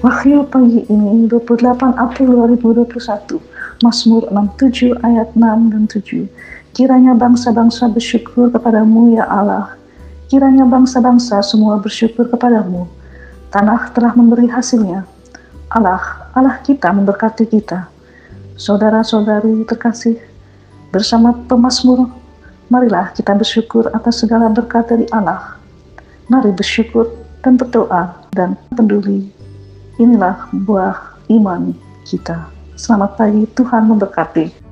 Wahyu pagi ini 28 April 2021 Mazmur 67 ayat 6 dan 7 Kiranya bangsa-bangsa bersyukur kepadamu ya Allah. Kiranya bangsa-bangsa semua bersyukur kepadamu. Tanah telah memberi hasilnya. Allah, Allah kita memberkati kita. Saudara-saudari terkasih Bersama pemazmur Marilah kita bersyukur atas segala berkat dari Allah. Mari bersyukur dan berdoa dan peduli Inilah buah iman kita. Selamat pagi, Tuhan memberkati.